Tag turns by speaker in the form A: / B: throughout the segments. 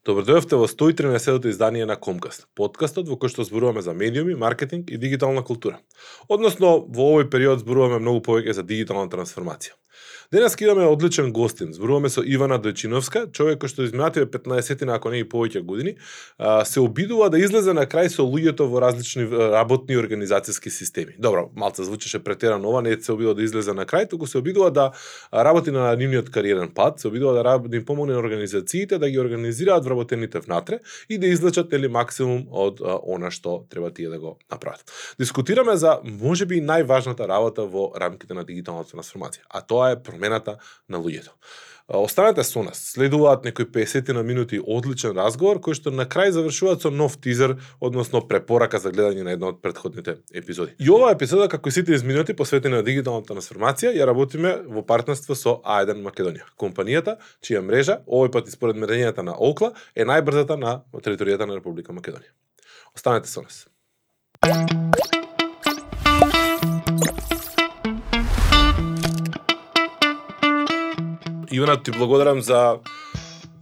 A: Добро дојавте во 113-тото издание на Комкаст, подкастот во кој што зборуваме за медиуми, маркетинг и дигитална култура. Односно, во овој период зборуваме многу повеќе за дигитална трансформација. Денес имаме одличен гостин. Зборуваме со Ивана Дојчиновска, човек кој што изминативе 15 на ако не и повеќе години, се обидува да излезе на крај со луѓето во различни работни организацијски системи. Добро, малце звучеше претерано ова, не се обидува да излезе на крај, туку се обидува да работи на нивниот кариерен пат, се обидува да, работи, да им помогне на организациите да ги организираат вработените внатре и да излечат нели максимум од а, она што треба тие да го направат. Дискутираме за можеби најважната работа во рамките на дигиталната трансформација, а тоа е промената на луѓето. Останете со нас. Следуваат некои 50 на минути одличен разговор кој што на крај завршуваат со нов тизер, односно препорака за гледање на една од предходните епизоди. И оваа епизода како и сите изминати посветена на дигиталната трансформација ја работиме во партнерство со А1 Македонија, компанијата чија мрежа овој пат и според мерењата на Окла е најбрзата на територијата на Република Македонија. Останете со нас. Ивана, ти благодарам за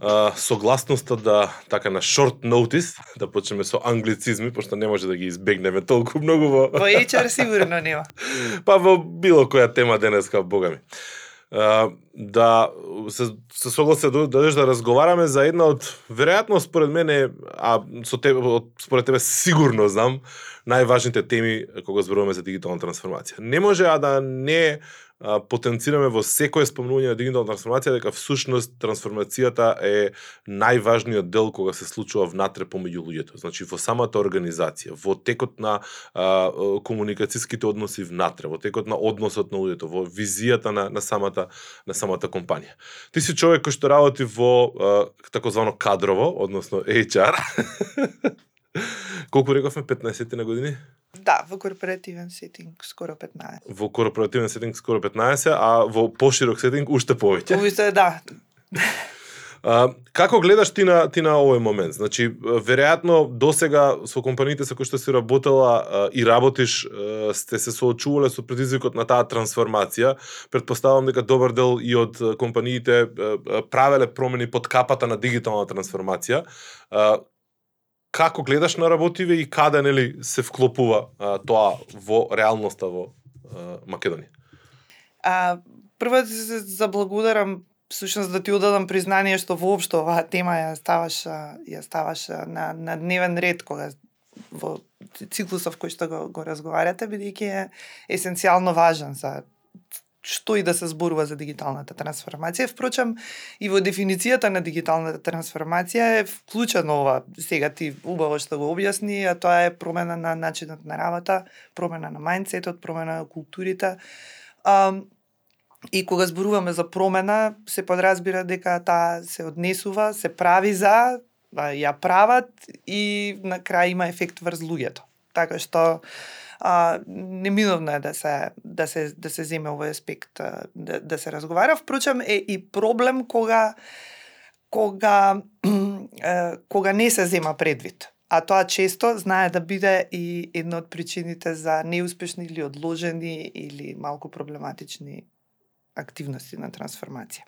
A: а, согласноста да така на short notice да почнеме со англицизми пошто не може да ги избегнеме толку многу во
B: Во HR сигурно нема.
A: па во било која тема денеска, бога ми. А, да се, се согласе да дадеш да разговараме за една од веројатно според мене, а со тебе според тебе сигурно знам најважните теми кога зборуваме за дигитална трансформација. Не може а да не потенцираме во секое спомнување на дигитална трансформација дека всушност трансформацијата е најважниот дел кога се случува внатре помеѓу луѓето. Значи во самата организација, во текот на а, комуникацијските односи внатре, во текот на односот на луѓето, во визијата на, на самата на самата компанија. Ти си човек кој што работи во а, такозвано кадрово, односно HR. Колку рековме 15 на години?
B: Да, во корпоративен сетинг скоро 15.
A: Во корпоративен сетинг скоро 15, а во поширок сетинг уште повеќе.
B: Уште да.
A: А, како гледаш ти на ти на овој момент? Значи, веројатно досега со компаниите со кои што си работела а, и работиш а, сте се соочувале со предизвикот на таа трансформација. Предпоставам дека добар дел и од компаниите а, правеле промени под капата на дигитална трансформација. А, како гледаш на работиве и каде нели се вклопува а, тоа во реалноста во а, Македонија?
B: А, прво да се заблагодарам всушност да ти одадам признание што воопшто оваа тема ја ставаш ја ставаш на на дневен ред кога во циклусов кој што го, го разговарате бидејќи е есенцијално важен за што и да се зборува за дигиталната трансформација. Впрочем, и во дефиницијата на дигиталната трансформација е вклучено ова, сега ти убаво што го објасни, а тоа е промена на начинот на работа, промена на мајндсетот, промена на културите. А, и кога зборуваме за промена, се подразбира дека таа се однесува, се прави за, ја прават и на крај има ефект врз луѓето. Така што а, неминовно е да се да се да се земе овој аспект да, да се разговара. Впрочем е и проблем кога кога кога не се зема предвид. А тоа често знае да биде и една од причините за неуспешни или одложени или малку проблематични активности на трансформација.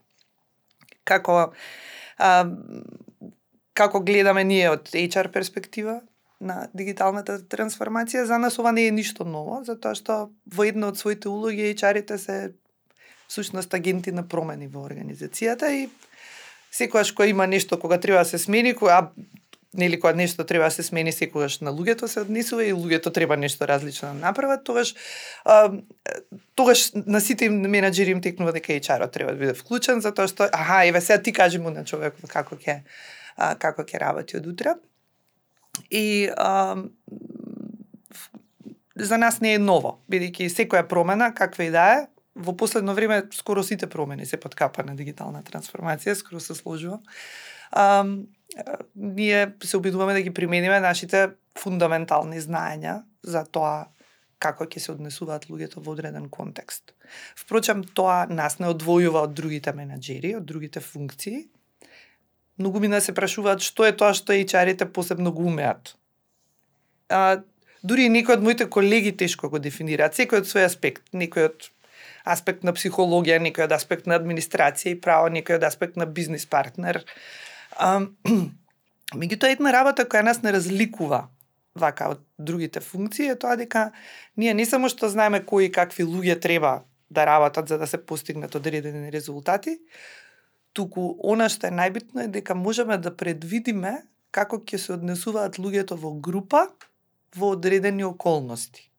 B: Како а, како гледаме ние од HR перспектива, на дигиталната трансформација, за нас ова не е ништо ново, затоа што во една од своите улоги HR-ите се всушност агенти на промени во организацијата и секогаш кога има нешто кога треба да се смени, кога нели кога нешто треба да се смени секогаш на луѓето се однесува и луѓето треба нешто различно да направат, тогаш а, тогаш на сите им менаџери им текнува дека HR-от треба да биде вклучен затоа што аха, еве сега ти кажи му на човекот како ќе како ќе работи од утре. И а, за нас не е ново, бидејќи секоја промена, каква и да е, во последно време скоро сите промени се подкапа на дигитална трансформација, скоро се сложува. А, ние се обидуваме да ги примениме нашите фундаментални знаења за тоа како ќе се однесуваат луѓето во одреден контекст. Впрочем, тоа нас не одвојува од другите менеджери, од другите функции, многу мина се прашуваат што е тоа што HR-ите посебно го умеат. А, дури и некои од моите колеги тешко го дефинираат, секој од свој аспект, некој од аспект на психологија, некој од аспект на администрација и право, некој од аспект на бизнис партнер. А, Меѓутоа една работа која нас не разликува вака од другите функции е тоа дека ние не само што знаеме кои и какви луѓе треба да работат за да се постигнат одредени резултати, туку она што е најбитно е дека можеме да предвидиме како ќе се однесуваат луѓето во група во одредени околности.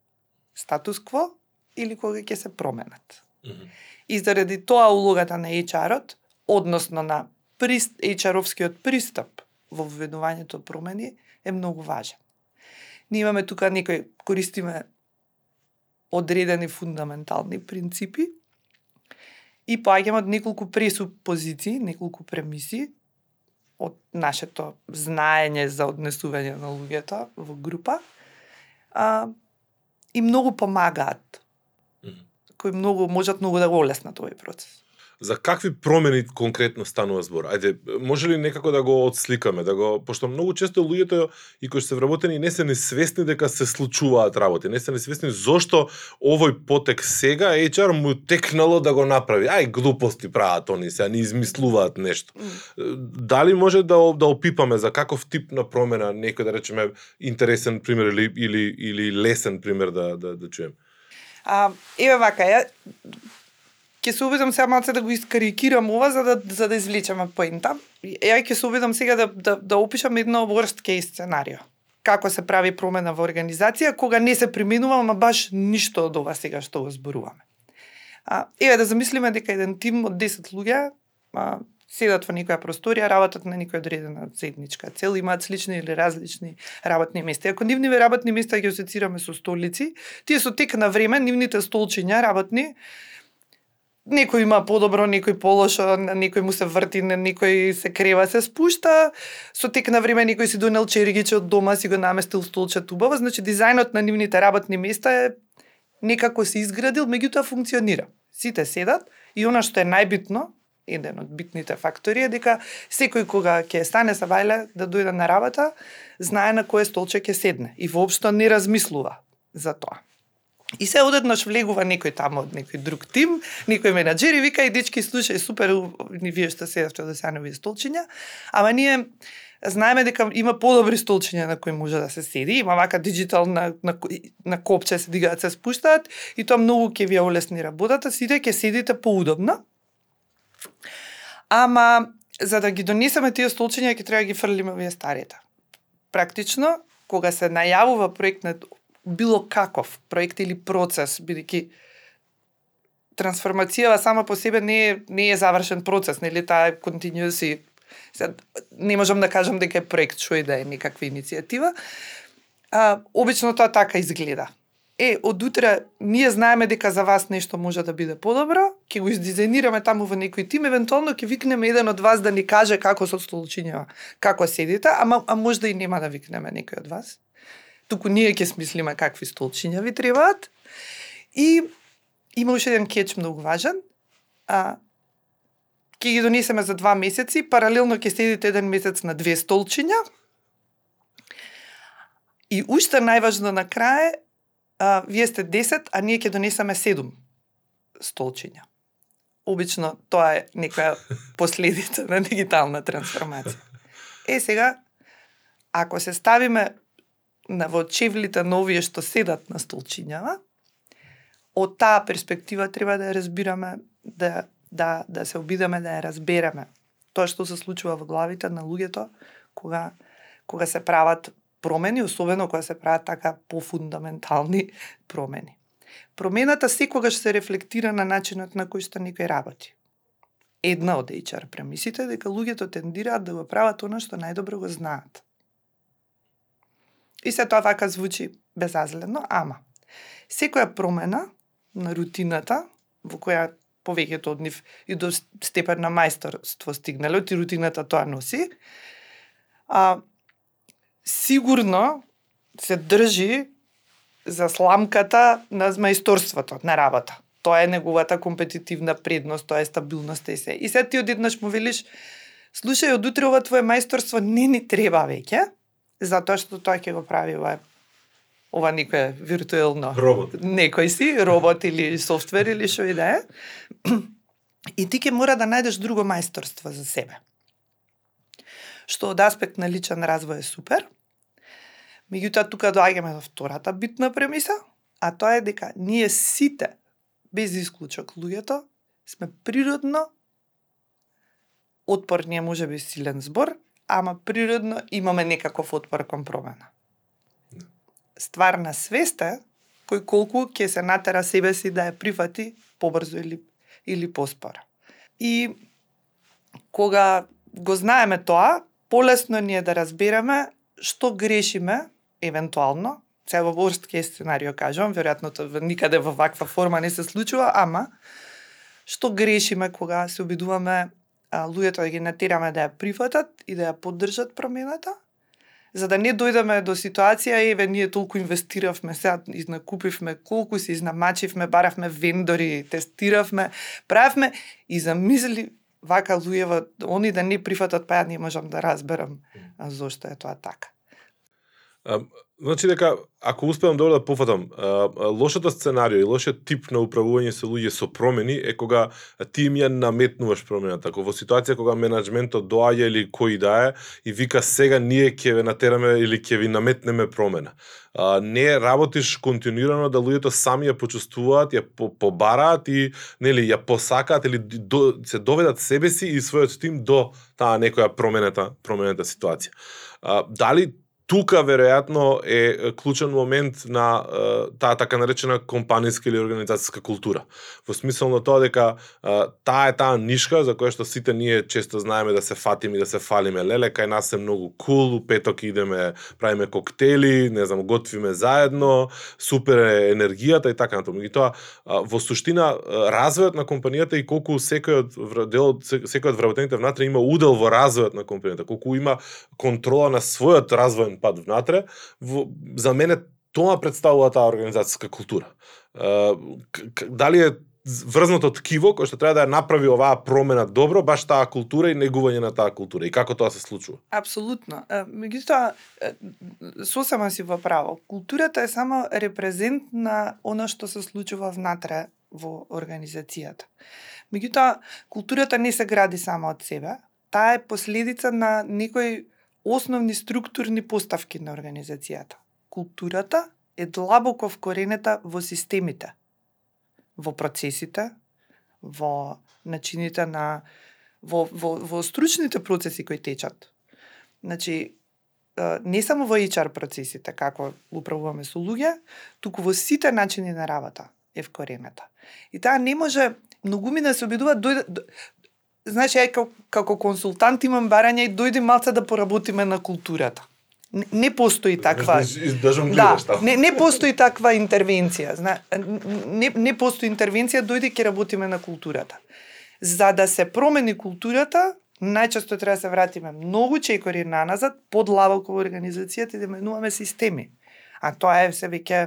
B: Статус кво или кога ќе се променат.
A: Mm -hmm.
B: И заради тоа улогата на HR-от, односно на HR-овскиот пристап во введувањето промени е многу важен. Ние имаме тука некои користиме одредени фундаментални принципи и поаѓаме од неколку пресупозиции, неколку премиси од нашето знаење за однесување на луѓето во група а, и многу помагаат. Mm -hmm. Кои многу можат многу да го олеснат овој процес
A: за какви промени конкретно станува збор? Ајде, може ли некако да го отсликаме, да го пошто многу често луѓето и кои се вработени не се несвесни дека се случуваат работи, не се несвесни зошто овој потек сега HR му текнало да го направи. Ај глупости прават они се, не измислуваат нешто. Дали може да да опипаме за каков тип на промена некој да речеме интересен пример или или или лесен пример да да да чуем?
B: А, еве вака, ја ќе се обидам сега малце да го искарикирам ова за да за да извлечеме поента. Ја ќе се обидам сега да да да опишам едно worst case сценарио. Како се прави промена во организација кога не се применува, ама баш ништо од ова сега што го зборуваме. А, еве да замислиме дека еден тим од 10 луѓе а, седат во некоја просторија, работат на некоја одредена заедничка цел, имаат слични или различни работни места. Ако нивните работни места ги асоцираме со столици, тие со тек на време нивните столчиња работни некој има подобро, некој полошо, на некој му се врти, на некој се крева, се спушта. Со тек на време некој си донел чергиче од дома, си го наместил столче убаво, значи дизајнот на нивните работни места е некако се изградил, меѓутоа функционира. Сите седат и она што е најбитно, еден од битните фактори е дека секој кога ќе стане са вајле да дојде на работа, знае на кое столче ќе седне и воопшто не размислува за тоа. И се одеднаш влегува некој таму од некој друг тим, некој менаџер и вика и дечки слушај супер ни вие што седавте да се нови столчиња, ама ние знаеме дека има подобри столчиња на кои може да се седи, има вака дигитал на, на, на копче се дигаат се спуштаат и тоа многу ќе ви олесни работата, сите ќе седите поудобно. Ама за да ги донесеме тие столчиња ќе треба да ги фрлиме овие старите. Практично, кога се најавува проектот било каков проект или процес, бидејќи трансформацијава сама по себе не е, не е завршен процес, нели таа е continuous не можам да кажам дека е проект што и да е некаква иницијатива. А, обично тоа така изгледа. Е, од утре ние знаеме дека за вас нешто може да биде подобро, ќе го издизајнираме таму во некој тим, евентуално ќе викнеме еден од вас да ни каже како се столчињава, како седите, ама а може да и нема да викнеме некој од вас туку ние ќе смислиме какви столчиња ви требаат. И има уште еден кетч многу важен. А, ќе ги донесеме за два месеци, паралелно ќе седите еден месец на две столчиња. И уште најважно на крај, а, вие сте 10, а ние ќе донесеме 7 столчиња. Обично тоа е некоја последица на дигитална трансформација. Е сега, ако се ставиме на во чевлите на овие што седат на столчињава, од таа перспектива треба да ја разбираме, да, да, да се обидаме да ја разбереме. Тоа што се случува во главите на луѓето кога, кога се прават промени, особено кога се прават така пофундаментални промени. Промената секогаш се рефлектира на начинот на кој што некој работи. Една од HR премисите дека луѓето тендираат да го прават она што најдобро го знаат. И се тоа така звучи безазлено, ама секоја промена на рутината во која повеќето од нив и до степен на мајсторство стигнале, и рутината тоа носи, а, сигурно се држи за сламката на мајсторството на работа. Тоа е неговата компетитивна предност, тоа е стабилноста и се. И се ти одеднаш му велиш, слушај, од утре ова твое мајсторство не ни треба веќе, затоа што тоа ќе го прави ова ова некој виртуелно
A: робот.
B: Некој си, робот или софтвер или што и да е. И ти ќе мора да најдеш друго мајсторство за себе. што од аспект на личен развој е супер. Меѓутоа тука доаѓаме до втората битна премиса, а тоа е дека ние сите без исклучок луѓето сме природно отпор не може би силен збор, ама природно имаме некаков отпор кон промена. Стварна свеста кој колку ќе се натера себе си да ја прифати побрзо или или поспора. И кога го знаеме тоа, полесно ни е да разбереме што грешиме евентуално, се во worst case сценарио кажам, веројатно тоа никаде во ваква форма не се случува, ама што грешиме кога се обидуваме луѓето да ги натераме да ја прифатат и да ја поддржат промената, за да не дојдеме до ситуација, еве, ние толку инвестиравме, сега изнакупивме, колку се изнамачивме, баравме вендори, тестиравме, правевме и замисли вака луѓева, они да не прифатат, па ја не можам да разберам зошто е тоа така.
A: Значи дека ако успеам добро да пофатам, лошото сценарио и лошиот тип на управување со луѓе со промени е кога ти им ја наметнуваш промената. Ако во ситуација кога менеджментот доаѓа или кој да е и вика сега ние ќе ве натераме или ќе ви наметнеме промена. А, не работиш континуирано да луѓето сами ја почувствуваат, ја побараат и нели ја посакаат или до, се доведат себе си и својот тим до таа некоја променета променета ситуација. А, дали тука веројатно е клучен момент на таа така наречена компаниска или организацијска култура. Во смисол на тоа дека таа е таа нишка за која што сите ние често знаеме да се фатиме и да се фалиме. Леле, кај нас е многу кул, cool, петок идеме, правиме коктели, не знам, готвиме заедно, супер е енергијата и така натаму. тоа во суштина развојот на компанијата и колку секој од дел секој од вработените внатре има удел во развојот на компанијата, колку има контрола на својот развоен пат внатре, во, за мене тоа представува таа организацијска култура. Дали е врзното ткиво кој што треба да ја направи оваа промена добро, баш таа култура и негување на таа култура и како тоа се случува?
B: Апсолутно. Меѓутоа сосема си во право. Културата е само репрезент на она што се случува внатре во организацијата. Меѓутоа културата не се гради само од себе, таа е последица на некои основни структурни поставки на организацијата. Културата е длабоко вкоренета во системите, во процесите, во начините на во, во, во стручните процеси кои течат. Значи, не само во HR процесите, како управуваме со луѓе, туку во сите начини на работа е вкоренета. И таа не може многумина да се обидува дојде Знаеш, ја како, како консултант имам барање и дојди малце да поработиме на културата. Не, не постои таква
A: Да,
B: не, не постои таква интервенција. Зна, не, не постои интервенција, дојди ќе работиме на културата. За да се промени културата, најчесто треба да се вратиме многу чекори наназад, подлабоко во организацијата и да менуваме системи. А тоа е се веќе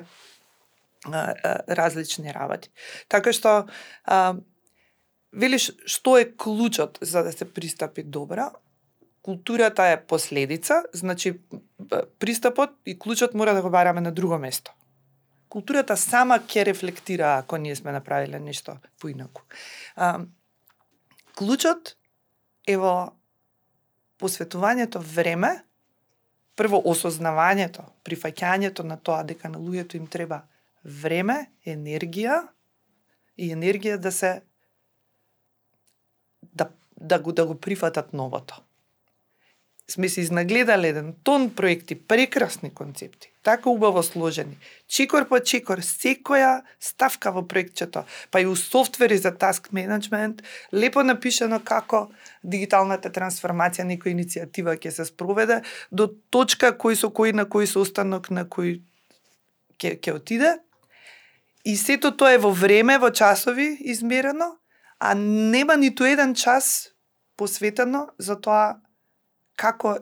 B: различни работи. Така што а, велиш што е клучот за да се пристапи добра, културата е последица, значи пристапот и клучот мора да го бараме на друго место. Културата сама ќе рефлектира ако ние сме направиле нешто поинаку. А, клучот е во посветувањето време, прво осознавањето, прифаќањето на тоа дека на луѓето им треба време, енергија и енергија да се да, да, го, да го прифатат новото. Сме се изнагледале еден тон проекти, прекрасни концепти, така убаво сложени. Чикор по чикор, секоја ставка во проектчето, па и у софтвери за таск менеджмент, лепо напишано како дигиталната трансформација, некоја иницијатива ќе се спроведе, до точка кој со кој на кој состанок на кој ќе, ќе отиде. И сето тоа е во време, во часови измерено, а нема ниту еден час посветено за тоа како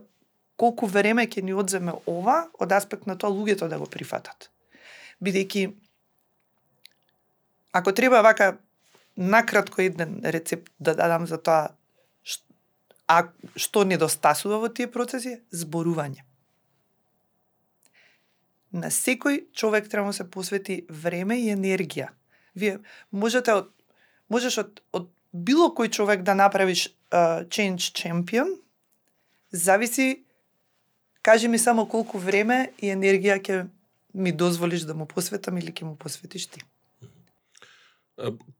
B: колку време ќе ни одземе ова од аспект на тоа луѓето да го прифатат. Бидејќи ако треба вака накратко еден рецепт да дадам за тоа а што недостасува во тие процеси, зборување. На секој човек треба да се посвети време и енергија. Вие можете од можеш од, од било кој човек да направиш uh, change champion, Зависи, кажи ми само колку време и енергија ќе ми дозволиш да му посветам или ќе му посветиш ти.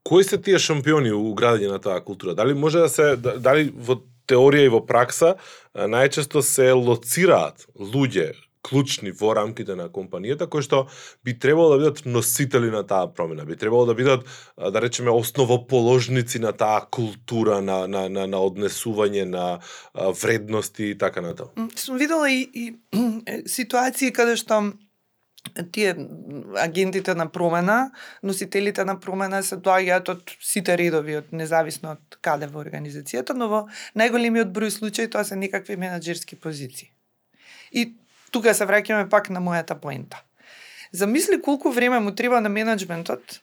A: Кои се тие шампиони у градење на таа култура? Дали може да се да, дали во теорија и во пракса најчесто се лоцираат луѓе клучни во рамките на компанијата кои што би требало да бидат носители на таа промена, би требало да бидат да речеме основоположници на таа култура на на на, на однесување на вредности и така натаму.
B: Сум видела и, и ситуации каде што тие агентите на промена, носителите на промена се доаѓаат од сите редови, од независно од каде во организацијата, но во најголемиот број случаи тоа се некакви менаџерски позиции. И тука се враќаме пак на мојата поента. Замисли колку време му треба на менеджментот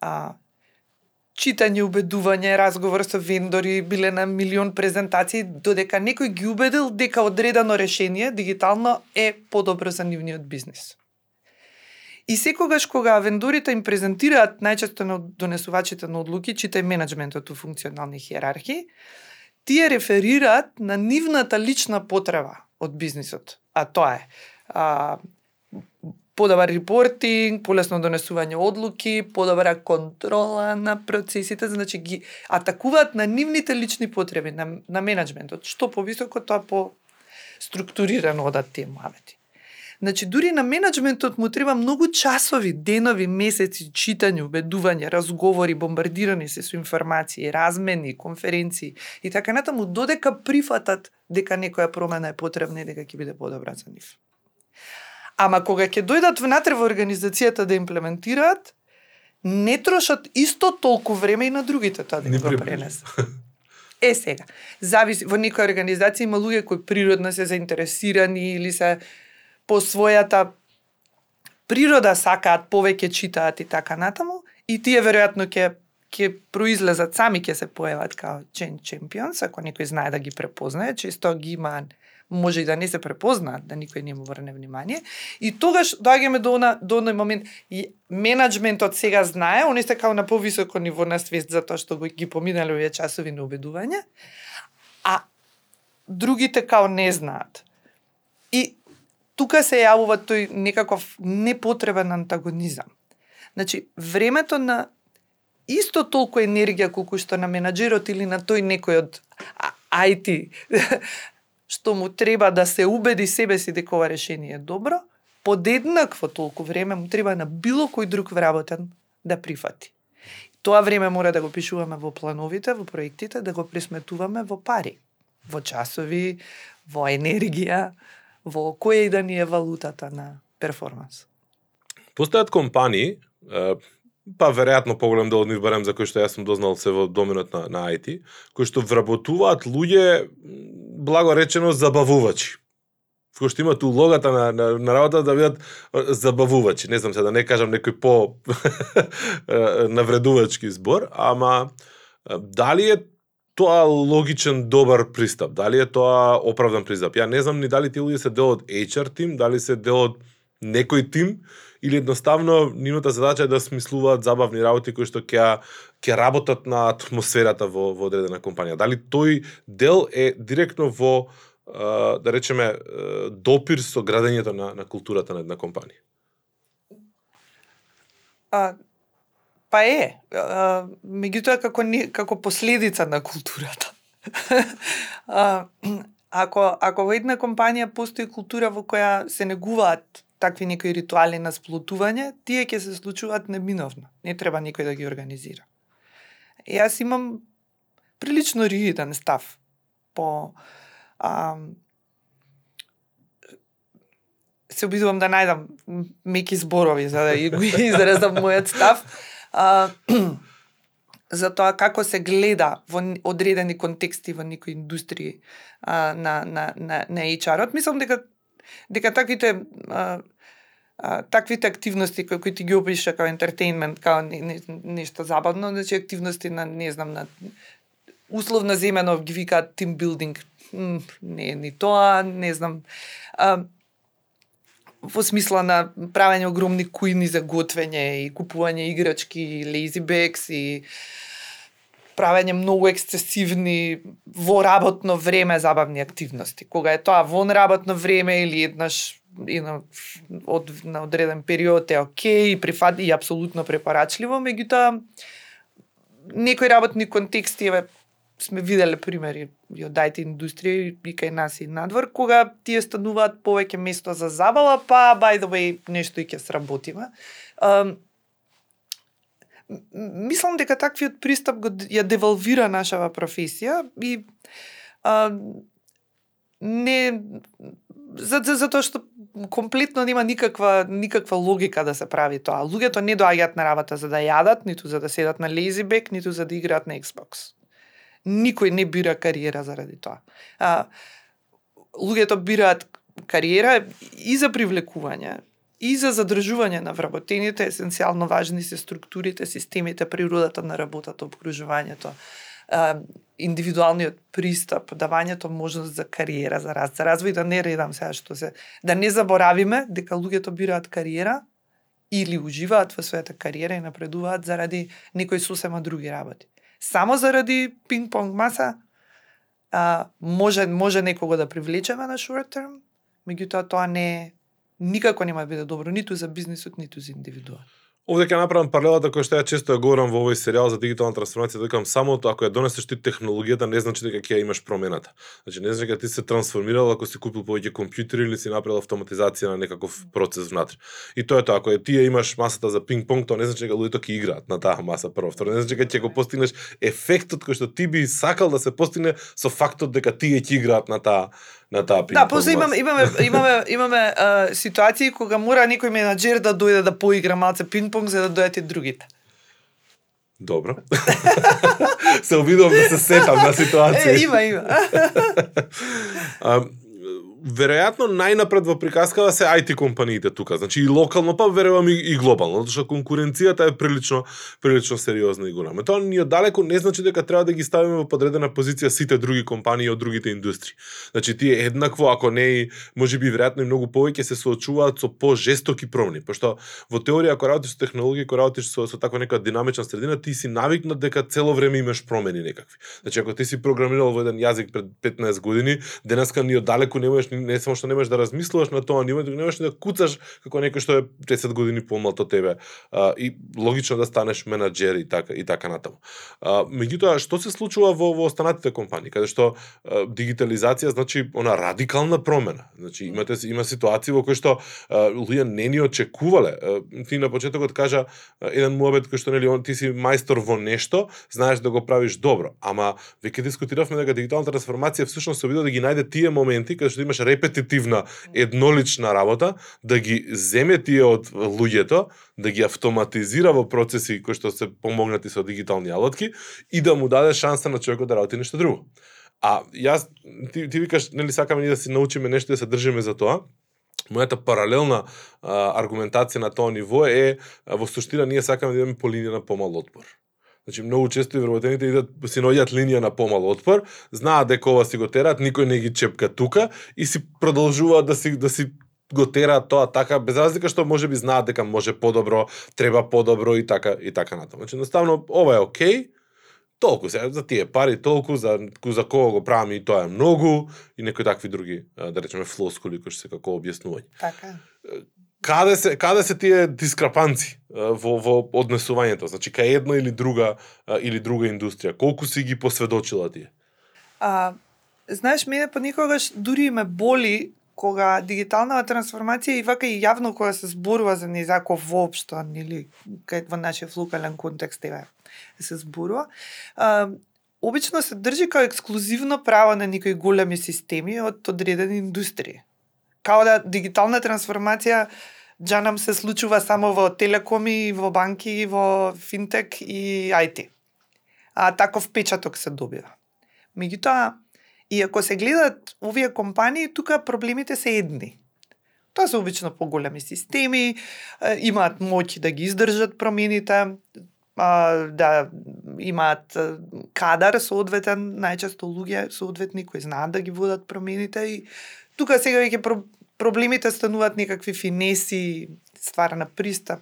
B: а, читање, убедување, разговор со вендори, биле на милион презентации, додека некој ги убедил дека одредено решение, дигитално, е подобро за нивниот бизнис. И секогаш кога вендорите им презентираат најчесто на донесувачите на одлуки, читај менеджментот у функционални хиерархии, тие реферираат на нивната лична потреба од бизнисот. А тоа е а, подобар репортинг, полесно донесување одлуки, подобра контрола на процесите, значи ги атакуваат на нивните лични потреби, на, на менеджментот. Што повисоко, тоа по структурирано одат тие муавети. Значи, дури на менеджментот му треба многу часови, денови, месеци, читање, убедување, разговори, бомбардирани се со информации, размени, конференции и така натаму, додека прифатат дека некоја промена е потребна и дека ќе биде подобра за нив. Ама кога ќе дојдат внатре во организацијата да имплементираат, не трошат исто толку време и на другите тоа да го пренесат. Е сега, зависи во некоја организација има луѓе кои природно се заинтересирани или се по својата природа сакаат повеќе читаат и така натаму и тие веројатно ќе ќе произлезат сами ќе се појават као чен чемпионс ако некој знае да ги препознае, често ги има може и да не се препознаат, да никој не му врне внимание. И тогаш доаѓаме до она до оној момент и менеджментот сега знае, они се као на повисоко ниво на свест за тоа што го ги поминале овие часови на убедување, а другите као не знаат. И тука се јавува тој некаков непотребен антагонизам. Значи, времето на исто толку енергија колку што на менаџерот или на тој некој од IT што му треба да се убеди себе си дека ова решение е добро, подеднакво толку време му треба на било кој друг вработен да прифати. Тоа време мора да го пишуваме во плановите, во проектите, да го присметуваме во пари, во часови, во енергија, во која и да ни е валутата на перформанс.
A: Постојат компании, па веројатно поголем дел од нив барем за кој што јас сум дознал се во доменот на, на IT, кои што вработуваат луѓе благо речено забавувачи кои што имаат улогата на, на, на работа да бидат забавувачи. Не знам се да не кажам некој по навредувачки збор, ама дали е тоа логичен добар пристап? Дали е тоа оправдан пристап? Ја не знам ни дали тие луѓе се дел од HR тим, дали се дел од некој тим или едноставно нивната задача е да смислуваат забавни работи кои што ќе ќе работат на атмосферата во во одредена компанија. Дали тој дел е директно во да речеме допир со градењето на на културата на една компанија?
B: А, па е, а, меѓутоа како не, како последица на културата. а, ако ако во една компанија постои култура во која се негуваат такви некои ритуали на сплутување, тие ќе се случуваат неминовно. Не треба никој да ги организира. Јас имам прилично ригиден став по а, се обидувам да најдам меки зборови за да го изразам мојот став. А, за тоа како се гледа во одредени контексти во некои индустрии а, на, на, на, на HR-от. Мислам дека дека таквите а, а, таквите активности кои, кои ти ги опиша како ентертейнмент, како не, не, нешто забавно, значи активности на не знам на условно земено ги викаат team building, не е ни тоа, не знам. А, во смисла на правење огромни кујни за готвење и купување играчки, lazy bags и правење многу ексцесивни во работно време забавни активности. Кога е тоа во работно време или еднаш и на, од, на одреден период е окей, прифат и апсолутно препорачливо, меѓутоа некои работни контексти, е сме виделе примери и од IT индустрија и кај нас и надвор, кога тие стануваат повеќе место за забава, па by the way нешто и ќе сработиме. Um, мислам дека таквиот пристап го ја девалвира нашава професија и а, не за, за, затоа што комплетно нема никаква никаква логика да се прави тоа. Луѓето не доаѓаат на работа за да јадат, ниту за да седат на лейзибек ниту за да играат на Xbox. Никој не бира кариера заради тоа. А, луѓето бираат кариера и за привлекување, и за задржување на вработените, есенцијално важни се структурите, системите, природата на работата, обкружувањето, индивидуалниот пристап, давањето можност за кариера, за раст, за развој, да не редам сега што се, да не заборавиме дека луѓето бираат кариера или уживаат во својата кариера и напредуваат заради некои сосема други работи. Само заради пинг-понг маса а, може може некого да привлечеме на short term, меѓутоа тоа не никако нема да биде добро ниту за бизнисот, ниту за индивидуалот.
A: Овде ќе направам паралелата која што ја често ја говорам во овој серијал за дигитална трансформација, дека само ако ја донесеш ти технологијата не значи дека ќе ја имаш промената. Значи не значи дека ти се трансформирал ако си купил повеќе компјутери или си направил автоматизација на некаков процес внатре. И тоа е тоа, ако е ти ја имаш масата за пинг-понг, тоа не значи дека луѓето ќе играат на таа маса прво. Второ, не значи дека ќе го постигнеш ефектот кој што ти би сакал да се постигне со фактот дека тие ќе играат на таа на таа
B: Да, после имаме имаме имаме имаме а, ситуации кога мора некој менаџер да дојде да поигра малце пинг-понг за да дојдат и другите.
A: Добро. се обидувам да се сетам на ситуација.
B: Е, има, има
A: веројатно најнапред во приказкава се IT компаниите тука, значи и локално, па верувам и, и глобално, затоа што конкуренцијата е прилично прилично сериозна и голема. Тоа ни оддалеку не значи дека треба да ги ставиме во подредена позиција сите други компании од другите индустрии. Значи тие еднакво, ако не и можеби веројатно и многу повеќе се соочуваат со пожестоки промени, пошто во теорија ако работиш со технологија, ако работиш со со таква нека динамична средина, ти си навикнат дека цело време имаш промени некакви. Значи ако ти си програмирал во еден јазик пред 15 години, денеска ни оддалеку можеш не само што немаш да размислуваш на тоа ниво, туку немаш да куцаш како некој што е 10 години помлад од тебе. А, и логично да станеш менаџер и така и така натаму. А, меѓутоа што се случува во во останатите компании, каде што а, дигитализација значи она радикална промена. Значи имате има ситуации во кои што луѓе не ни очекувале. А, ти на почетокот кажа еден муабет кој што нели он ти си мајстор во нешто, знаеш да го правиш добро, ама веќе дискутиравме дека дигиталната трансформација всушност се обидува да ги најде тие моменти каде што имаш репетитивна еднолична работа, да ги земе тие од луѓето, да ги автоматизира во процеси кои што се помогнати со дигитални алатки и да му даде шанса на човекот да работи нешто друго. А јас ти, ти викаш нели сакаме ние да се научиме нешто и да се држиме за тоа. Мојата паралелна а, аргументација на тоа ниво е во суштина ние сакаме да имаме по линија на помал отпор. Значи многу често и вработените идат си наоѓаат линија на помал отпор, знаат дека ова си го терат, никој не ги чепка тука и си продолжуваат да си да си го тераат тоа така без разлика што може би знаат дека може подобро, треба подобро и така и така натаму. Значи едноставно ова е окей, толку се за тие пари, толку за за кого го правиме и тоа е многу и некои такви други да речеме флоскули кои што се како објаснување.
B: Така
A: каде се каде се тие дискрепанци во во однесувањето, значи кај една или друга или друга индустрија, колку си ги посведочила тие?
B: А, знаеш, мене понекогаш дури ме боли кога дигиталната трансформација и вака и јавно кога се зборува за низако воопшто, или кај во нашиот локален контекст еве се зборува, а, обично се држи како ексклузивно право на некои големи системи од одредени индустрии као да дигитална трансформација джа нам се случува само во телекоми, во банки, во финтек и IT. А таков печаток се добива. Меѓутоа, и ако се гледат овие компании, тука проблемите се едни. Тоа се обично поголеми системи, имаат моќ да ги издржат промените, да имаат кадар соодветен, најчесто луѓе соодветни кои знаат да ги водат промените и тука сега веќе про проблемите стануваат некакви финеси, ствара на пристап.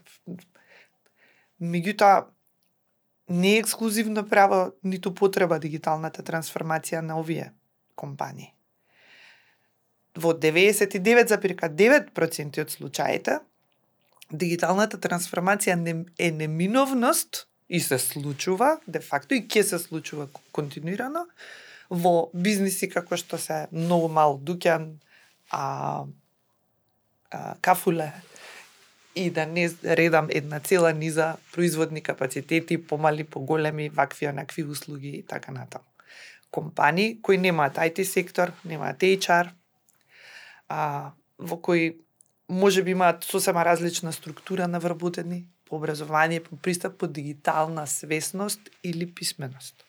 B: Меѓутоа, не е ексклузивно право ниту потреба дигиталната трансформација на овие компании. Во 99,9% од случаите, дигиталната трансформација не, е неминовност и се случува, де факто и ќе се случува континуирано, во бизниси како што се многу мал дуќан, а, а, кафуле, и да не редам една цела низа производни капацитети, помали, поголеми, вакви, онакви услуги и така натаму. Компании кои немаат IT сектор, немаат HR, а, во кои може би имаат сосема различна структура на вработени, по образование, по пристап, по дигитална свесност или писменост.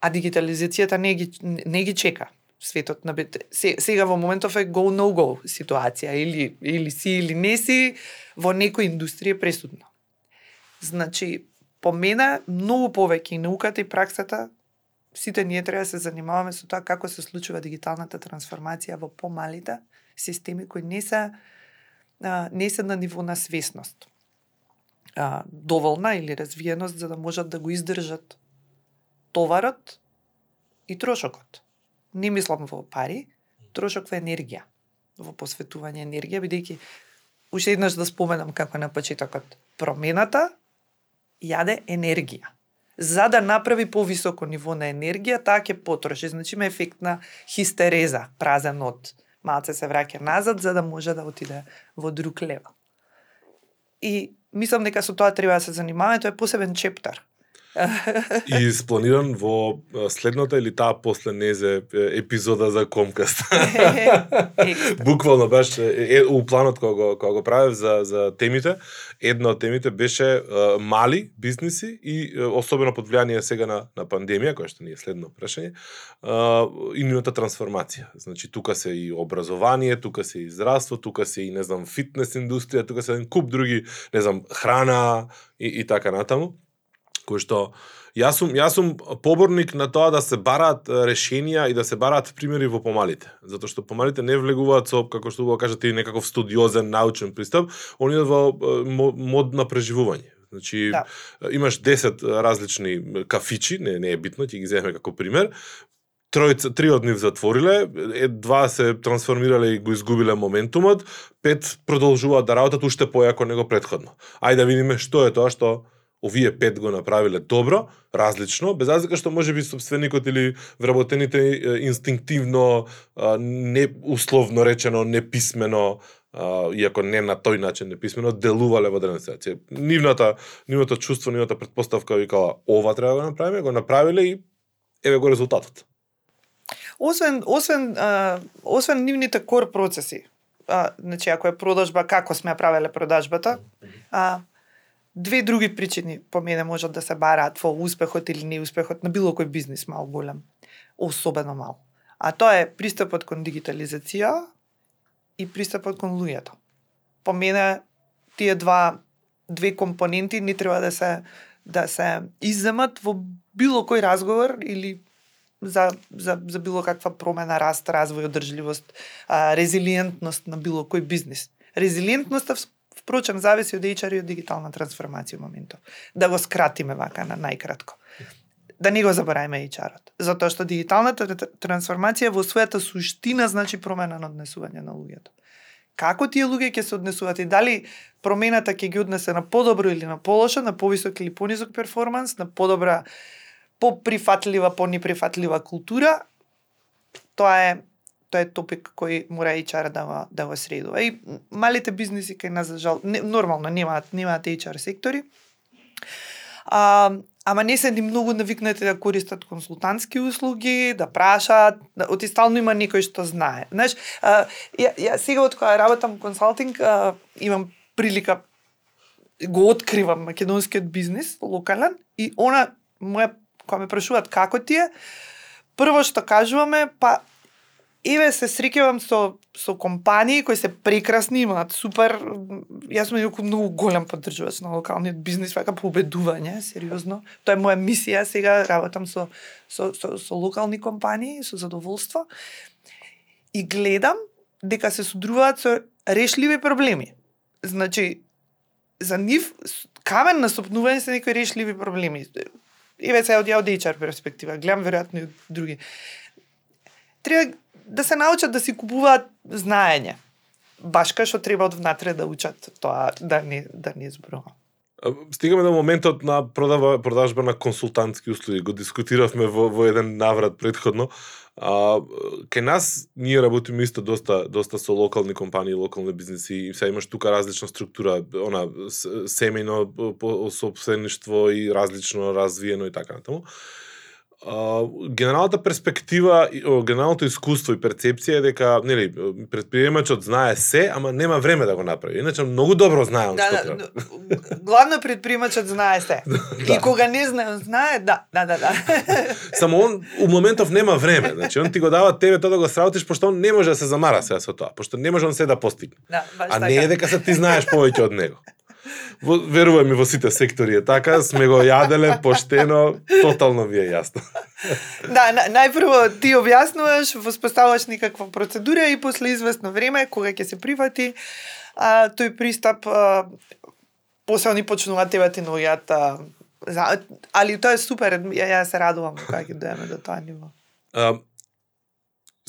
B: А дигитализацијата не ги, не ги чека светот на бит. Сега во моментов е go no go ситуација или или си или не си во некој индустрија пресудно. Значи, по мене многу повеќе и науката и праксата сите ние треба да се занимаваме со тоа како се случува дигиталната трансформација во помалите системи кои не се а, не се на ниво на свесност. А, доволна или развиеност за да можат да го издржат товарот и трошокот не мислам во пари, трошок во енергија, во посветување енергија, бидејќи уште еднаш да споменам како на почетокот, промената јаде енергија. За да направи повисоко ниво на енергија, таа ќе потроши, значи има ефект на хистереза, празен од малце се враќа назад за да може да отиде во друг левел. И мислам дека со тоа треба да се занимаваме, тоа е посебен чептар
A: и спланиран во следната или таа после незе епизода за Комкаст. Буквално беше е, у планот кога го кога го правев за за темите, една од темите беше е, мали бизниси и е, особено под влијание сега на на пандемија, која што ни е следно прашање, и нивната трансформација. Значи тука се и образование, тука се и здравство, тука се и не знам фитнес индустрија, тука се еден куп други, не знам, храна и, и така натаму кој што јас сум јас сум поборник на тоа да се бараат решенија и да се бараат примери во помалите, затоа што помалите не влегуваат со како што го кажете некаков студиозен научен пристап, они во мод на преживување. Значи, да. имаш 10 различни кафичи, не, не е битно, ќе ги земеме како пример, тројца, три од нив затвориле, е, два се трансформирале и го изгубиле моментумот, пет продолжуваат да работат уште појако него предходно. Ајде да видиме што е тоа што овие пет го направиле добро, различно, без разлика што може би собственикот или вработените инстинктивно, не условно речено, неписмено, иако не на тој начин неписмено, делувале во денонсација. Нивната, нивното чувство, нивната предпоставка викала, ова треба да го направиме, го направиле и еве го резултатот.
B: Освен, освен, а, освен нивните кор процеси, а, значи ако е продажба, како сме правеле продажбата, а, две други причини по мене можат да се бараат во успехот или неуспехот на било кој бизнис мал голем, особено мал. А тоа е пристапот кон дигитализација и пристапот кон луѓето. По мене тие два две компоненти не треба да се да се изземат во било кој разговор или за, за, за било каква промена, раст, развој, одржливост, а, резилиентност на било кој бизнис. Резилиентноста Впрочем, зависи од HR и од дигитална трансформација во моментов. Да го скратиме вака на најкратко. Да не го забораваме HR-от. Затоа што дигиталната трансформација во својата суштина значи промена на однесување на луѓето. Како тие луѓе ќе се однесуваат и дали промената ќе ги однесе на подобро или на полошо, на повисок или понизок перформанс, на подобра, поприфатлива, понеприфатлива култура, тоа е тоа е топик кој мора HR да го, да го средува. И малите бизниси кај нас за жал не, нормално немаат немаат HR сектори. А, ама не се ни многу навикнати да користат консултантски услуги, да прашаат, да, оти стално има некој што знае. Знаеш, а, ја, ја сега од кога работам консалтинг, а, имам прилика го откривам македонскиот бизнис локален и она моја кога ме прашуваат како ти е, прво што кажуваме, па Еве се среќавам со со компании кои се прекрасни, имаат супер јас сум некој многу голем поддржувач на локалниот бизнис, вака победување, сериозно. Тоа е моја мисија, сега работам со со со, со локални компании со задоволство. И гледам дека се судруваат со решливи проблеми. Значи, за нив камен на сопнување се некои решливи проблеми. Еве се од ја од HR перспектива, гледам веројатно и од други. Треба да се научат да си купуваат знаење. Баш кај што треба од внатре да учат тоа да не да не зборувам.
A: Стигаме до моментот на продава, продажба на консултантски услуги. Го дискутиравме во, во еден наврат предходно. А, кај нас ние работиме исто доста доста со локални компании, локални бизнеси и се имаш тука различна структура, она семејно по- собствеништво и различно развиено и така натаму. Генералната перспектива, генералното искуство и перцепција е дека, нели, предприемачот знае се, ама нема време да го направи. Иначе многу добро знае он
B: Да,
A: што
B: да,
A: треба.
B: да, главно предпримачот знае се. И кога не знае, знае, да, да, да, да.
A: Само он у моментов нема време. Значи он ти го дава тебе тоа да го сработиш пошто он не може да се замара сега со тоа, пошто не може он се да постигне.
B: да
A: А
B: така.
A: не е дека се ти знаеш повеќе од него. Во, верувам ми во сите сектори е така, сме го јаделе поштено, тотално ви е јасно.
B: Да, на, најпрво ти објаснуваш, воспоставуваш некаква процедура и после известно време, кога ќе се прифати, а, тој пристап, а, после они почнуваат тебе ти наоѓаат, а, за, али тоа е супер, ја, ја се радувам кога ќе дојдеме до тоа ниво.
A: А,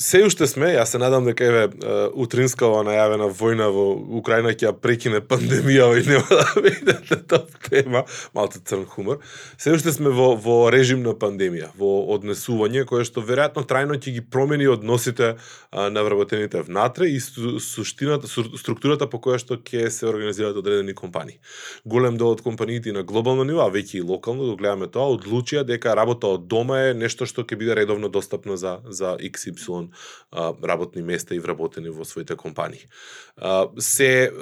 A: се уште сме, јас се надам дека еве е, утринска ова најавена војна во Украина ќе ја прекине пандемија и нема да биде топ тема, малку црн хумор. Се уште сме во во режим на пандемија, во однесување кое што веројатно трајно ќе ги промени односите а, на вработените внатре и су- суштината, су- структурата по која што ќе се организираат одредени компании. Голем дел од компаниите на глобално ниво, а веќе и локално, го гледаме тоа, одлучија дека работа од дома е нешто што ќе биде редовно достапно за за XY а, работни места и вработени во своите компании. А, се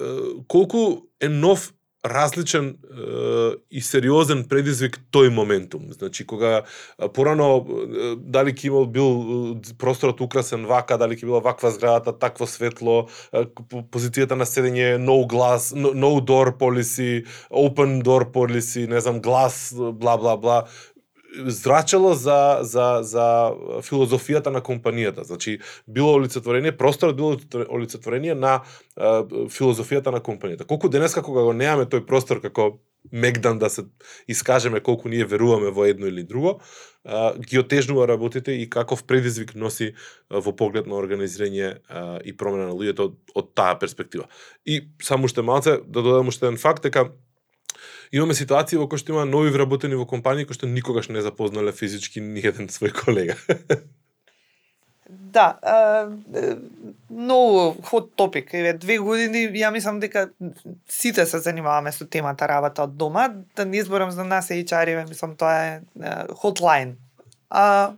A: колку е нов различен е, и сериозен предизвик тој моментум. Значи кога порано е, дали ќе имал бил просторот украсен вака, дали ќе била ваква зградата, такво светло, е, позицијата на седење no glass, no, no door policy, open door policy, не знам, глас, бла бла бла зрачело за за за филозофијата на компанијата. Значи било олицетворение, просторот било олицетворение на е, филозофијата на компанијата. Колку денеска кога го неаме тој простор како мегдан да се искажеме колку ние веруваме во едно или друго, е, ги отежнува работите и каков предизвик носи во поглед на организирање е, и промена на луѓето од, од таа перспектива. И само уште малце да додам уште еден факт дека имаме ситуации во кои што има нови вработени во компании кои што никогаш не запознале физички ни еден свој колега.
B: Да, е, многу ход топик. Еве, две години, ја мислам дека сите се занимаваме со темата работа од дома. Да не зборам за нас HR-еве, мислам тоа е хотлайн. А,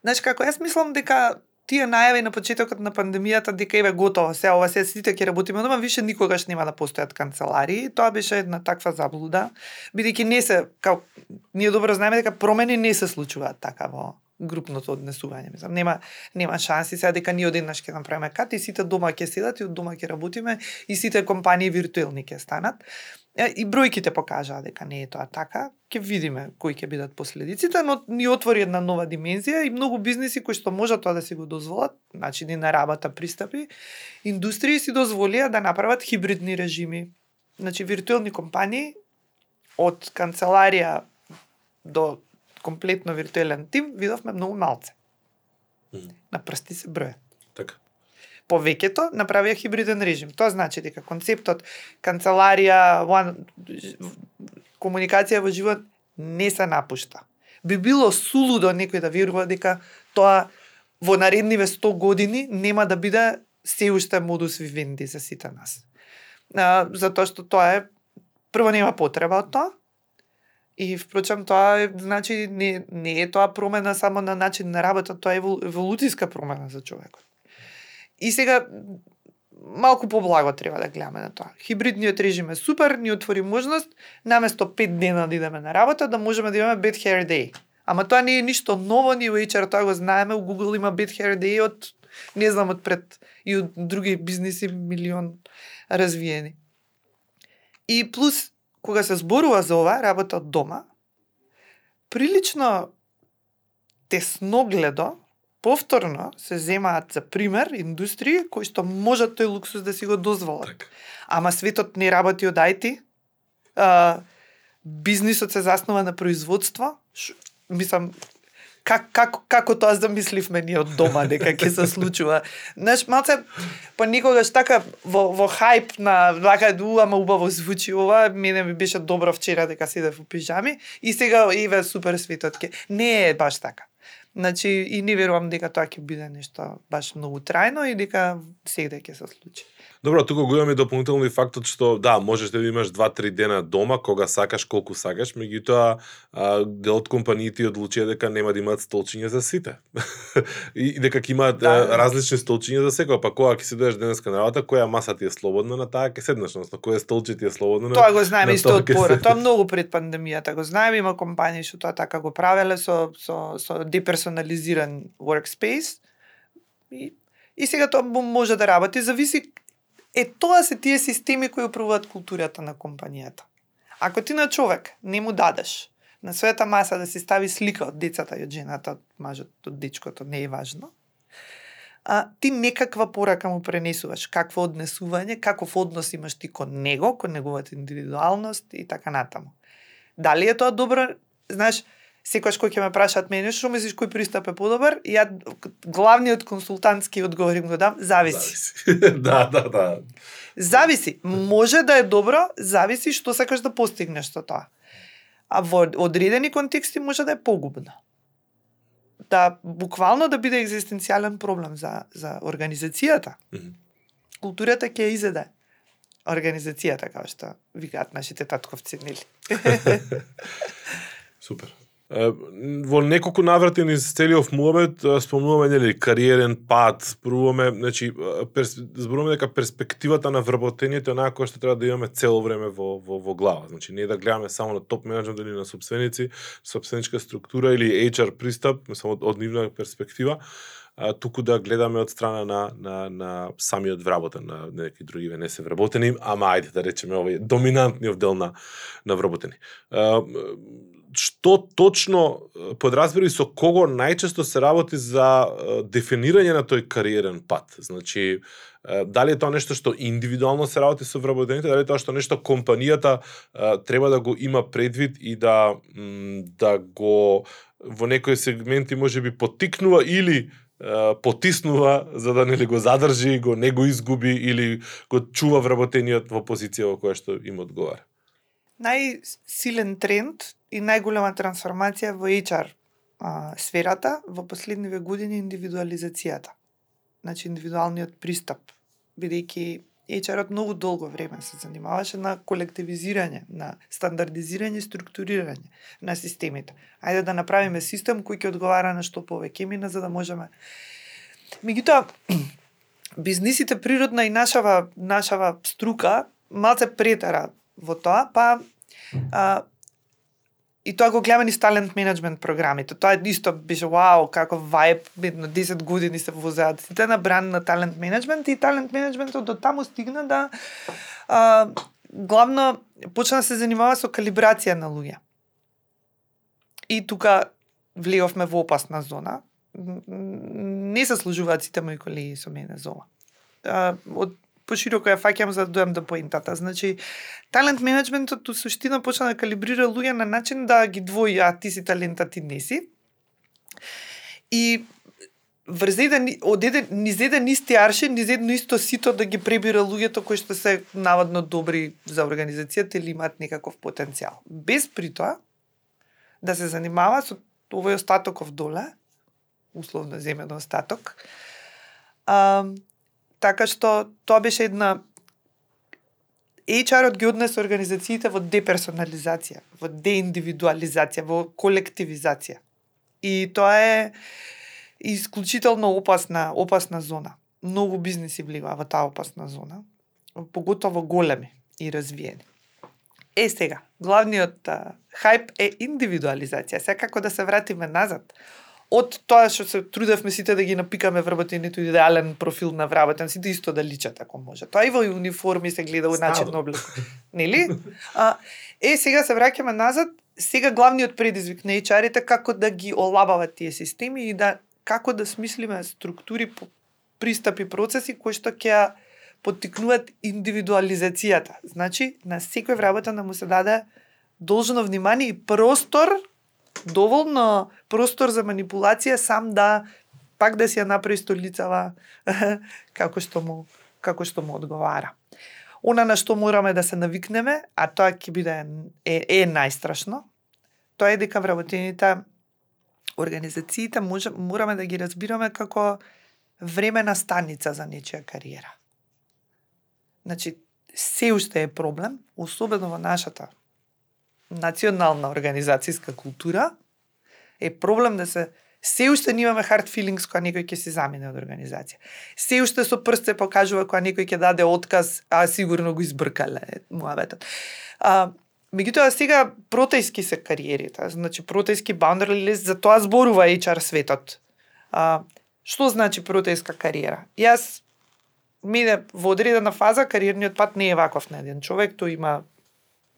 B: Знаеш како, јас мислам дека тие најави на почетокот на пандемијата дека еве готово, се ова се сите ќе работиме дома, више никогаш нема да постојат канцеларии. Тоа беше една таква заблуда, бидејќи не се како ние добро знаеме дека промени не се случуваат така во групното однесување. Мислам, нема нема шанси сега дека ние одеднаш ќе направиме кат и сите дома ќе седат и од дома ќе работиме и сите компании виртуелни ќе станат. И бројките покажаа дека не е тоа така. Ќе видиме кои ќе бидат последиците, но ни отвори една нова димензија и многу бизниси кои што можат тоа да си го дозволат, начини на работа, пристапи, индустрии си дозволија да направат хибридни режими. Значи виртуелни компании од канцеларија до комплетно виртуелен тим видовме многу малце. На прсти се бројат повеќето направија хибриден режим. Тоа значи дека концептот канцеларија, one, комуникација во живот не се напушта. Би било сулудо некој да верува дека тоа во наредниве 100 години нема да биде се уште модус вивенди за сите нас. А, затоа што тоа е прво нема потреба од тоа. И впрочем тоа е значи не не е тоа промена само на начин на работа, тоа е еволуцијска промена за човекот. И сега малку поблаго треба да гледаме на тоа. Хибридниот режим е супер, ни отвори можност наместо 5 дена да идеме на работа да можеме да имаме bad hair day. Ама тоа не е ништо ново, ни во HR тоа го знаеме, у Google има bad hair day од не знам од пред и од други бизниси милион развиени. И плюс кога се зборува за ова работа од дома, прилично тесногледо повторно се земаат за пример индустрии кои што можат тој луксус да си го дозволат.
A: Така.
B: Ама светот не работи од IT. А, бизнисот се заснова на производство. Ш, мислам, как, как, како тоа замисливме ние од дома дека ќе се случува. Знаеш, малце понекогаш така во, во хајп на вака ду, ама убаво звучи ова, мене ми беше добро вчера дека седев во пижами и сега еве супер светот ке. Не е баш така. Значи, и не верувам дека тоа ќе биде нешто баш многу трајно и дека сега ќе се случи.
A: Добро, тука го имаме дополнително и фактот што да, можеш да имаш 2-3 дена дома кога сакаш, колку сакаш, меѓутоа дел од компаниите одлучија дека нема да имаат столчиња за сите. и дека ќе имаат
B: Да,
A: различни столчиња за секој, па кога ќе седеш денеска на работа, која маса ти е слободна на таа ќе седнеш, односно која столче ти е слободно на
B: Тоа го знаеме
A: на
B: исто од пора. Тоа многу пред пандемијата го знаеме, има компании што тоа така го правеле со со со деперсонализиран workspace. И и сега тоа мо- може да работи, зависи е тоа се тие системи кои управуваат културата на компанијата. Ако ти на човек не му дадеш на својата маса да си стави слика од децата и од жената, од мажот, од дечкото, не е важно. А, ти некаква порака му пренесуваш, какво однесување, каков однос имаш ти кон него, кон неговата индивидуалност и така натаму. Дали е тоа добро? Знаеш, секогаш кој ќе ме прашаат мене, што мислиш кој пристап е подобар? Ја главниот консултантски одговор им го дам, зависи.
A: Зависи. да, да, да.
B: Зависи. Може да е добро, зависи што сакаш да постигнеш со тоа. А во одредени контексти може да е погубно. Да буквално да биде екзистенцијален проблем за за организацијата. Културата ќе ја изеде организацијата, како што викаат нашите татковци, нели?
A: Супер. Во неколку наврати низ целиот муабет спомнуваме нели кариерен пат, зборуваме, значи перс, зборуваме дека перспективата на вработењето е онаа која што треба да имаме цело време во во во глава. Значи не да гледаме само на топ менеджмент или на собственици, собственичка структура или HR пристап, само од, од нивна перспектива, а, туку да гледаме од страна на на на самиот вработен, на неки други не се вработени, ама ајде да речеме овој доминантниот дел на на вработени. А, што точно подразбери со кого најчесто се работи за дефинирање на тој кариерен пат? Значи, дали е тоа нешто што индивидуално се работи со вработените, дали е тоа што нешто компанијата треба да го има предвид и да да го во некои сегменти може би потикнува или потиснува за да нели го задржи, го не го изгуби или го чува вработениот во позиција во која што им одговара.
B: Најсилен тренд и најголема трансформација во HR а, сферата во последниве години индивидуализацијата. Значи индивидуалниот пристап, бидејќи HR-от многу долго време се занимаваше на колективизирање, на стандардизирање структурирање на системите. Ајде да направиме систем кој ќе одговара на што повеќе мина за да можеме Меѓутоа, бизнисите природна и нашава нашава струка малце претера во тоа, па а, и тоа го гледаме низ талент менеджмент програмите. Тоа исто беше вау, како вајб, едно 10 години се возеат да сите на бран на талент менеджмент и талент менеджментот до таму стигна да а, главно почна да се занимава со калибрација на луѓе. И тука влеовме во опасна зона. Не се служуваат сите мои колеги со мене зова. А, од пошироко ја фаќам за да дојам до поентата. Значи, талент менеджментот у суштина почна да калибрира луѓе на начин да ги двои, а ти си талента, ти не си. И врз еден, да од еден, низ еден исти аршин, низ едно исто сито да ги пребира луѓето кои што се наводно добри за организацијата или имаат некаков потенцијал. Без при тоа да се занимава со овој остатоков доле, условно земен остаток, а, така што тоа беше една HR-от ги однесе организациите во деперсонализација, во деиндивидуализација, во колективизација. И тоа е исклучително опасна, опасна зона. Многу бизнеси влива во таа опасна зона, поготово големи и развиени. Е сега, главниот а, хајп е индивидуализација. Сега како да се вратиме назад, од тоа што се трудевме сите да ги напикаме вработените идеален профил на вработен, сите исто да личат ако може. Тоа и во униформи се гледа на облек. Нели? А, е, сега се враќаме назад, сега главниот предизвик на HR-ите како да ги олабават тие системи и да како да смислиме структури, пристапи, процеси кои што ќе поттикнуваат индивидуализацијата. Значи, на секој вработа да му се даде должно внимание и простор, доволно простор за манипулација сам да пак да си ја направи столицава како што му како што му одговара. Она на што мораме да се навикнеме, а тоа ќе биде е, е најстрашно, тоа е дека вработените организациите може, мораме да ги разбираме како времена станица за нечија кариера. Значи, се уште е проблем, особено во нашата национална организацијска култура, е проблем да се Се уште немаме hard feelings кога некој ќе се замине од организација. Се уште со прст се покажува кога некој ќе даде отказ, а сигурно го избркале муабетот. А, меѓутоа сега протејски се кариерите, значи протејски boundary list, за тоа зборува HR светот. А, што значи протејска кариера? Јас мене во одредена фаза кариерниот пат не е ваков на еден човек, тој има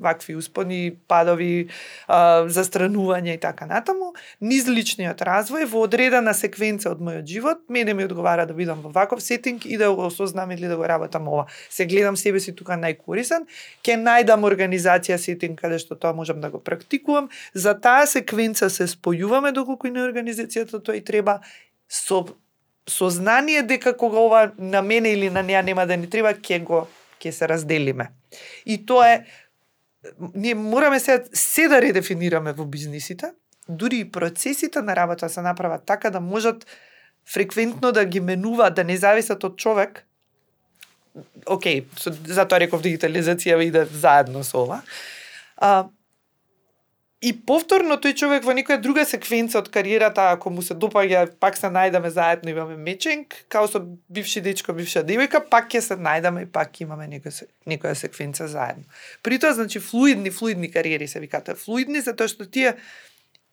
B: вакви успони, падови, а, застранување и така натаму, низ личниот развој во одредена секвенца од мојот живот, мене ми одговара да бидам во ваков сетинг и да го осознам или да го работам ова. Се гледам себе си тука најкорисен, ќе најдам организација сетинг каде што тоа можам да го практикувам. За таа секвенца се спојуваме доколку и на организацијата тоа и треба со сознание дека кога ова на мене или на неа нема да ни треба, ќе го ќе се разделиме. И тоа е ние мораме се се да редефинираме во бизнисите, дури и процесите на работа се направат така да можат фреквентно да ги менуваат, да не зависат од човек. Океј, затоа реков дигитализација иде заедно со ова. А, И повторно тој човек во некоја друга секвенца од кариерата, ако му се допаѓа, пак се најдаме заедно, имаме мечинг, као со бивши дечко, бивша девојка, пак ќе се најдаме и пак имаме некоја, некоја секвенца заедно. При тоа, значи, флуидни, флуидни кариери се викате. Флуидни затоа што тие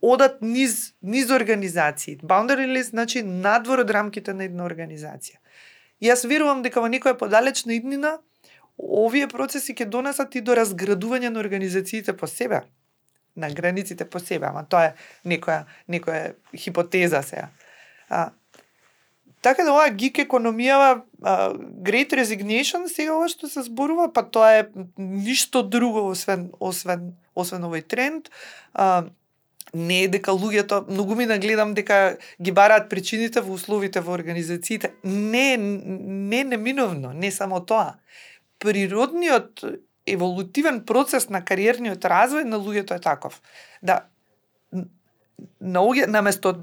B: одат низ, низ организации. Boundary list, значи, надвор од рамките на една организација. И јас верувам дека во некоја подалечна иднина, овие процеси ќе донесат и до разградување на организациите по себе на границите по себе, ама тоа е некоја, некоја хипотеза сега. А, така да оваа гик економијава а, Great Resignation сега ова што се зборува, па тоа е ништо друго освен освен освен овој тренд. А, не е дека луѓето, многу ми нагледам дека ги бараат причините во условите во организациите. Не, не неминовно, не само тоа. Природниот еволутивен процес на кариерниот развој на луѓето е таков. Да на луѓе наместо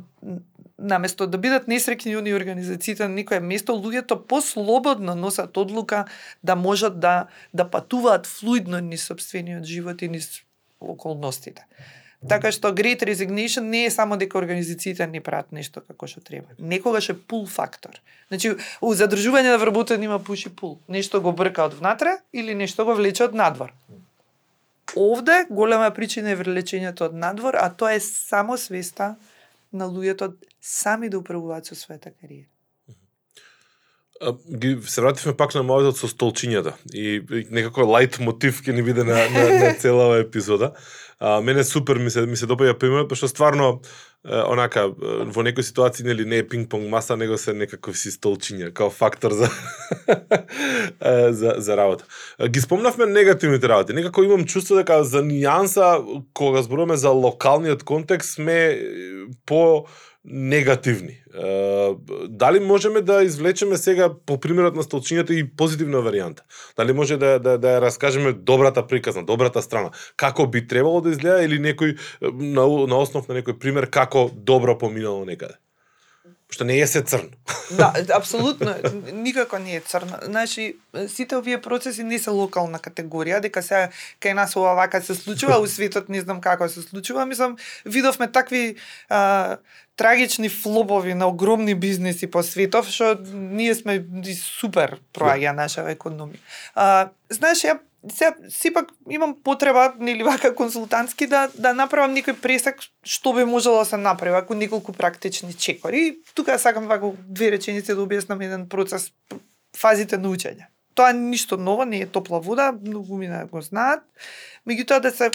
B: наместо да бидат несреќни они организациите на некое место, луѓето послободно носат одлука да можат да да патуваат флуидно низ собствениот живот и низ околностите. Така што Great Resignation не е само дека организациите не прават нешто како што треба. Некогаш е пул фактор. Значи, у задржување на вработен има пуши пул. Нешто го брка од внатре или нешто го влече од надвор. Овде голема причина е влечењето од надвор, а тоа е само свеста на луѓето сами да управуваат со својата кариера
A: ги се вративме пак на мојот со столчињата и, и некако лајт мотив ќе ни биде на, на, на целава епизода. А, мене супер ми се ми се допаѓа примерот, пошто стварно е, онака во некои ситуации нели не е пинг-понг маса, него се некаков си столчиња као фактор за за за работа. Ги спомнавме негативните работи. Некако имам чувство дека за нијанса кога зборуваме за локалниот контекст сме по негативни. Дали можеме да извлечеме сега по примерот на столчињата и позитивна варијанта? Дали може да, да, да ја раскажеме добрата приказна, добрата страна? Како би требало да изгледа или некој на, на основ на некој пример како добро поминало некаде? Што не е се црно.
B: Да, апсолутно, никако не е црно. Значи, сите овие процеси не се локална категорија, дека се кај нас ова вака се случува, у светот не знам како се случува. Мислам, видовме такви а, трагични флопови на огромни бизнеси по светов, што ние сме супер проаѓа да. наша економија. А, знаеш, ја се сепак имам потреба нели вака консултантски да да направам некој пресек што би можело да се направи ако неколку практични чекори. Тука сакам вака две реченици да објаснам еден процес фазите на учење. Тоа ништо ново, не е топла вода, многу ми го знаат. Меѓутоа да се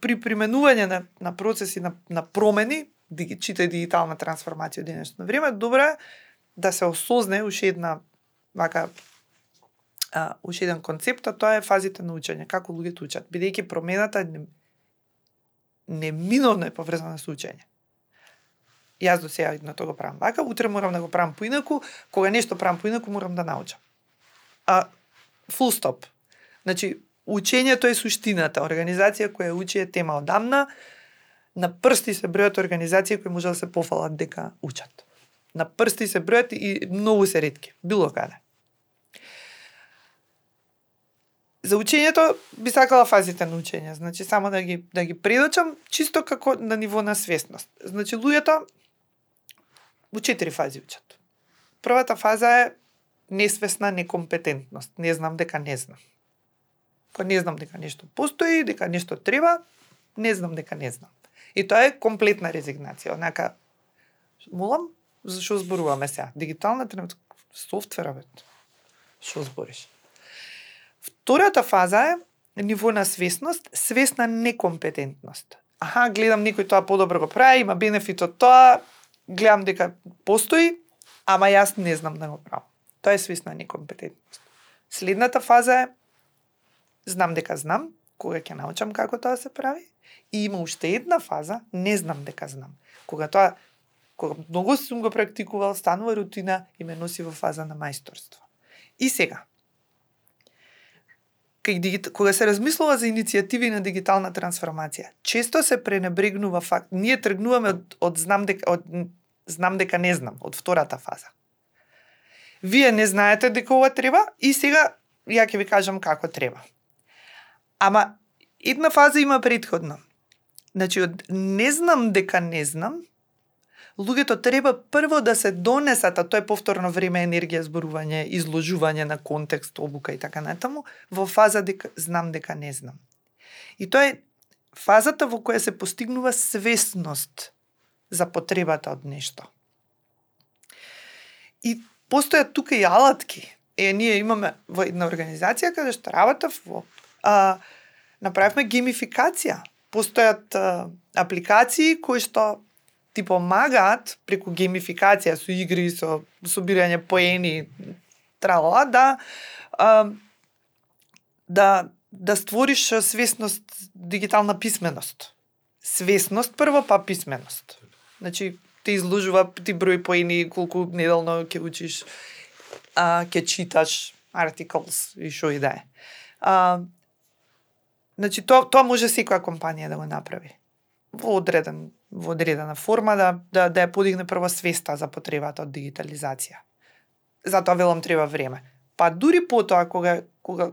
B: при применување на, на процеси на, на промени, да диги- чита дигитална трансформација во денешно време, добро да се осозне уште една вака а, уште еден концепт, а тоа е фазите на учење, како луѓето учат, бидејќи промената не- неминовно е поврзана со учење. Јас до сега на тоа го правам вака, утре морам да го правам поинаку, кога нешто правам поинаку морам да научам. А фул стоп. Значи, учењето е суштината. Организација која учи е тема одамна. На прсти се бројат организации кои може да се пофалат дека учат. На прсти се бројат и многу се ретки, било каде. За учењето би сакала фазите на учење, значи само да ги да ги предочам чисто како на ниво на свесност. Значи луѓето во четири фази учат. Првата фаза е несвесна некомпетентност. Не знам дека не знам. Кога не знам дека нешто постои, дека нешто треба, не знам дека не знам. И тоа е комплетна резигнација. Онака, молам, за што зборуваме сега? Дигитална тренут софтвера, бе. Што збориш? Втората фаза е ниво на свесност, свесна некомпетентност. Аха, гледам некој тоа подобро го прави, има бенефит од тоа, гледам дека постои, ама јас не знам да го правам. Тоа е свесна некомпетентност. Следната фаза е знам дека знам, кога ќе научам како тоа се прави, и има уште една фаза, не знам дека знам. Кога тоа кога многу сум го практикувал, станува рутина и ме носи во фаза на мајсторство. И сега, кај дигит... кога се размислува за иницијативи на дигитална трансформација, често се пренебрегнува факт. Ние тргнуваме од, од знам дека од знам дека не знам, од втората фаза. Вие не знаете дека ова треба и сега ја ќе ви кажам како треба. Ама една фаза има предходно. Значи од не знам дека не знам, луѓето треба прво да се донесат, а тоа е повторно време, енергија, зборување, изложување на контекст, обука и така натаму, во фаза дека знам дека не знам. И тоа е фазата во која се постигнува свесност за потребата од нешто. И постојат тука и алатки. Е, ние имаме во една организација каде што работев во а, направивме геймификација. Постојат а, апликации кои што ти помагаат преку геймификација со игри, со собирање поени, трала, да а, да да створиш свесност, дигитална писменост. Свесност прво, па писменост. Значи, ти изложува, ти број поени, колку неделно ќе учиш, а, ќе читаш articles и што и да е. А, значи, тоа, тоа може секоја компанија да го направи. Во одреден во одредена форма да, да, да ја подигне прво свеста за потребата од дигитализација. Затоа велам треба време. Па дури потоа кога кога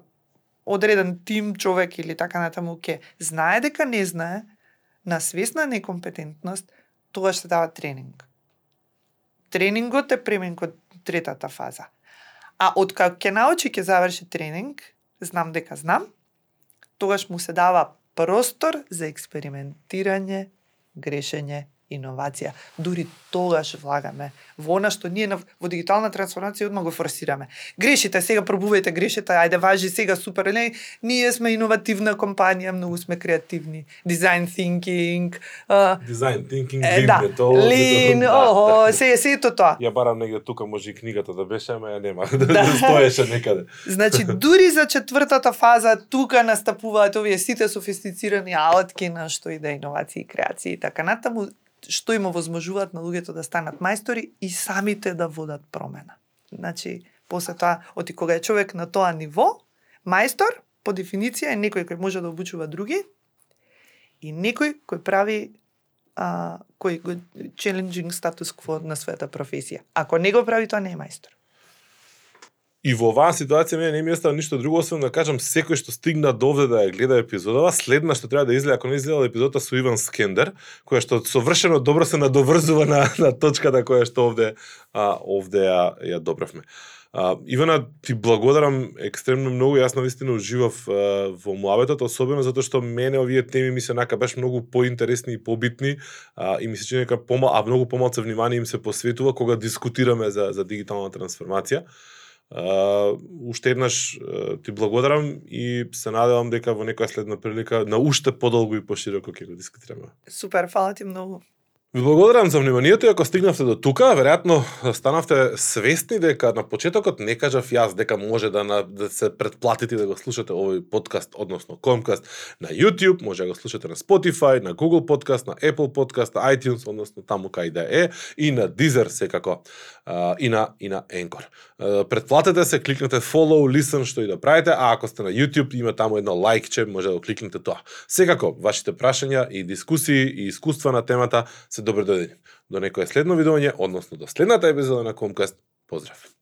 B: одреден тим човек или така натаму ќе знае дека не знае на свесна некомпетентност, тоа се дава тренинг. Тренингот е премен код третата фаза. А од кога ќе научи ќе заврши тренинг, знам дека знам, тогаш му се дава простор за експериментирање, k riešenie иновација. Дури тогаш влагаме во она што ние на, во дигитална трансформација одма го форсираме. Грешите, сега пробувајте, грешите, ајде важи сега супер, не, ние сме иновативна компанија, многу сме креативни. Design thinking,
A: Design thinking,
B: е, да, lean,
A: да,
B: охо,
A: да.
B: се сето тоа.
A: Ја барам негде тука, може и книгата да беше, ама ја нема.
B: Да.
A: Да. Стоеше некаде.
B: Значи, дури за четвртата фаза, тука настапуваат овие сите софистицирани алатки на што и да иновации, креации и така натаму, што им овозможуваат на луѓето да станат мајстори и самите да водат промена. Значи, после тоа, оти кога е човек на тоа ниво, мајстор, по дефиниција е некој кој може да обучува други и некој кој прави а, кој го challenging статус кво на својата професија. Ако не го прави тоа, не е мајстор.
A: И во оваа ситуација мене не ми остава ништо друго освен да кажам секој што стигна до овде да ја гледа епизодава, следна што треба да излезе ако не изгледа епизодата со Иван Скендер, која што совршено добро се надоврзува на на точката која што овде а, овде ја ја добравме. А, Ивана, ти благодарам екстремно многу, јас на вистина уживав а, во муабетот, особено затоа што мене овие теми ми се нака баш многу поинтересни и побитни, а, и ми се чини дека пома, а многу помалку внимание им се посветува кога дискутираме за за дигитална трансформација. Uh, уште еднаш uh, ти благодарам и се надевам дека во некоја следна прилика на уште подолго и пошироко ќе го дискутираме.
B: Супер, фала ти многу.
A: Ви благодарам за вниманието и ако стигнавте до тука, веројатно станавте свесни дека на почетокот не кажав јас дека може да, на, да се предплатите да го слушате овој подкаст, односно Comcast на YouTube, може да го слушате на Spotify, на Google Podcast, на Apple Podcast, на iTunes, односно таму кај да е, и на Deezer секако, и на и на Anchor. Предплатете се, кликнете follow, listen што и да правите, а ако сте на YouTube има таму едно лайкче, може да го кликнете тоа. Секако, вашите прашања и дискусии и искуства на темата се добро дојдени. До некое следно видување, односно до следната епизода на Комкаст. Поздрав!